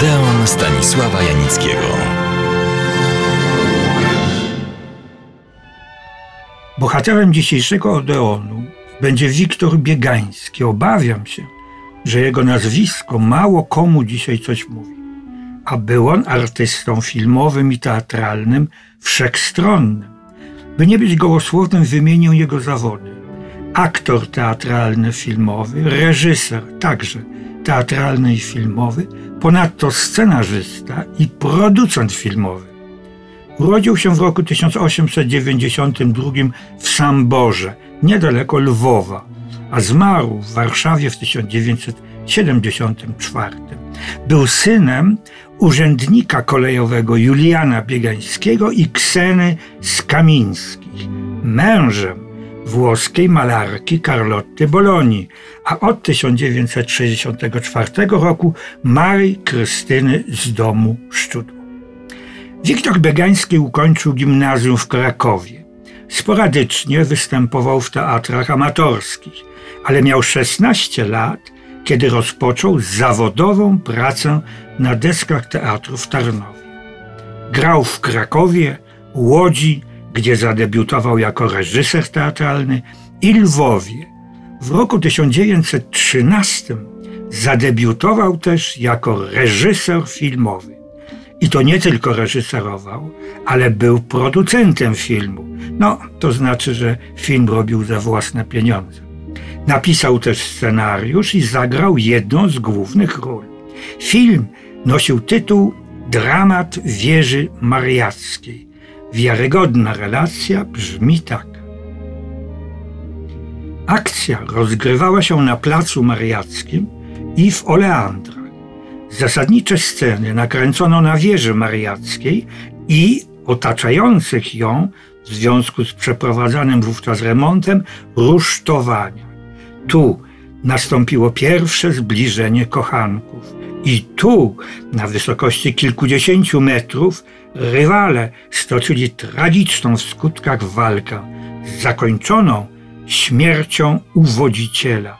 Odeon Stanisława Janickiego. Bohaterem dzisiejszego Odeonu będzie Wiktor Biegański. Obawiam się, że jego nazwisko mało komu dzisiaj coś mówi. A był on artystą filmowym i teatralnym wszechstronnym. By nie być gołosłownym, wymienię jego zawody. Aktor teatralny, filmowy, reżyser także teatralny i filmowy, ponadto scenarzysta i producent filmowy. Urodził się w roku 1892 w Samborze, niedaleko Lwowa, a zmarł w Warszawie w 1974. Był synem urzędnika kolejowego Juliana Biegańskiego i Kseny Skamińskich, mężem włoskiej malarki Carlotty Bologni, a od 1964 roku Marii Krystyny z domu Szczudło. Wiktor Biegański ukończył gimnazjum w Krakowie. Sporadycznie występował w teatrach amatorskich, ale miał 16 lat, kiedy rozpoczął zawodową pracę na deskach teatru w Tarnowie. Grał w Krakowie, Łodzi, gdzie zadebiutował jako reżyser teatralny, i Lwowie. W roku 1913 zadebiutował też jako reżyser filmowy. I to nie tylko reżyserował, ale był producentem filmu. No, to znaczy, że film robił za własne pieniądze. Napisał też scenariusz i zagrał jedną z głównych ról. Film nosił tytuł Dramat wieży mariackiej. Wiarygodna relacja brzmi tak. Akcja rozgrywała się na placu mariackim i w Oleandrach. Zasadnicze sceny nakręcono na wieży mariackiej i otaczających ją w związku z przeprowadzanym wówczas remontem rusztowania. Tu nastąpiło pierwsze zbliżenie kochanków. I tu, na wysokości kilkudziesięciu metrów, rywale stoczyli tragiczną w skutkach walkę, zakończoną śmiercią uwodziciela.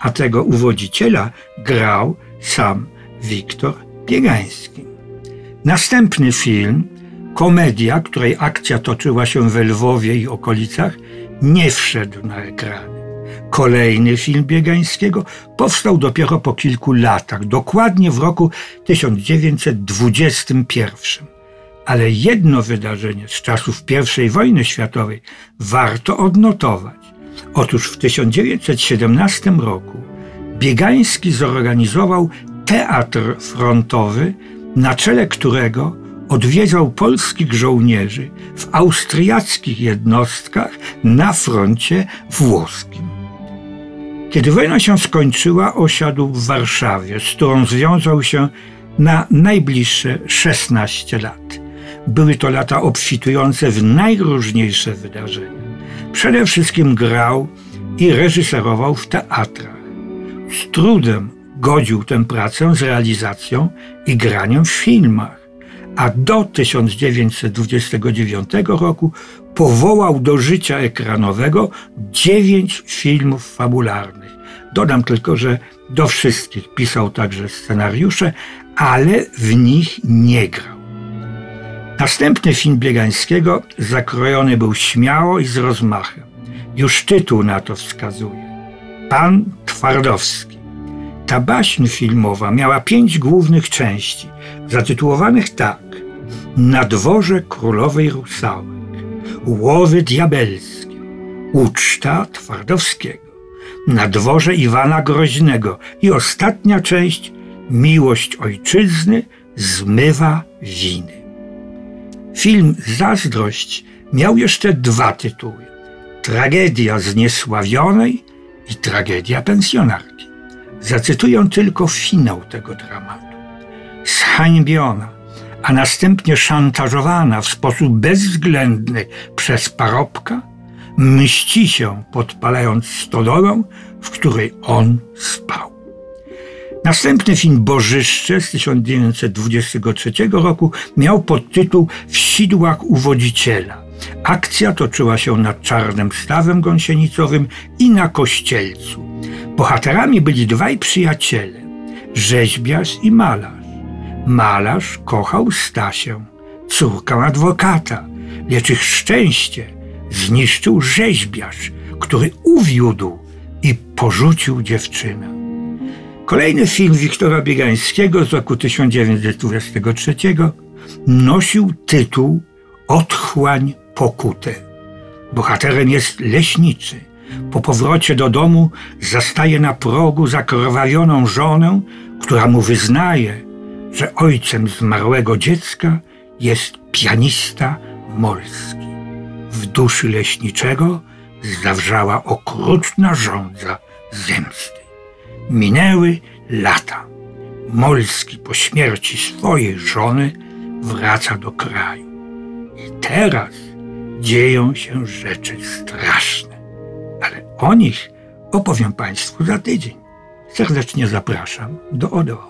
A tego uwodziciela grał sam Wiktor Biegański. Następny film, komedia, której akcja toczyła się we Lwowie i okolicach, nie wszedł na ekrany. Kolejny film Biegańskiego powstał dopiero po kilku latach, dokładnie w roku 1921. Ale jedno wydarzenie z czasów I wojny światowej warto odnotować. Otóż w 1917 roku Biegański zorganizował teatr frontowy, na czele którego odwiedzał polskich żołnierzy w austriackich jednostkach na froncie włoskim. Kiedy wojna się skończyła, osiadł w Warszawie, z którą związał się na najbliższe 16 lat. Były to lata obfitujące w najróżniejsze wydarzenia. Przede wszystkim grał i reżyserował w teatrach. Z trudem godził tę pracę z realizacją i graniem w filmach, a do 1929 roku powołał do życia ekranowego dziewięć filmów fabularnych. Dodam tylko, że do wszystkich pisał także scenariusze, ale w nich nie grał. Następny film Biegańskiego zakrojony był śmiało i z rozmachem. Już tytuł na to wskazuje. Pan Twardowski. Ta baśń filmowa miała pięć głównych części, zatytułowanych tak: Na dworze królowej Rusałek, Łowy diabelskie, Uczta Twardowskiego, Na dworze Iwana Groźnego i ostatnia część Miłość ojczyzny zmywa winy. Film Zazdrość miał jeszcze dwa tytuły: Tragedia zniesławionej i Tragedia pensjonarki. Zacytuję tylko finał tego dramatu. Zhańbiona, a następnie szantażowana w sposób bezwzględny przez parobka, mści się podpalając stodołę, w której on spał. Następny film Bożyszcze z 1923 roku miał podtytuł W sidłach uwodziciela. Akcja toczyła się nad Czarnym Stawem Gąsienicowym i na Kościelcu. Bohaterami byli dwaj przyjaciele, rzeźbiarz i malarz. Malarz kochał Stasię, córkę adwokata, lecz ich szczęście zniszczył rzeźbiarz, który uwiódł i porzucił dziewczynę. Kolejny film Wiktora Biegańskiego z roku 1923 nosił tytuł Otchłań pokutę. Bohaterem jest leśniczy. Po powrocie do domu zastaje na progu zakrwawioną żonę, która mu wyznaje, że ojcem zmarłego dziecka jest pianista Molski. W duszy leśniczego zawrzała okrutna żądza zemsty. Minęły lata. Molski po śmierci swojej żony wraca do kraju. I teraz dzieją się rzeczy straszne. O nich opowiem Państwu za tydzień. Serdecznie zapraszam do Odeonu.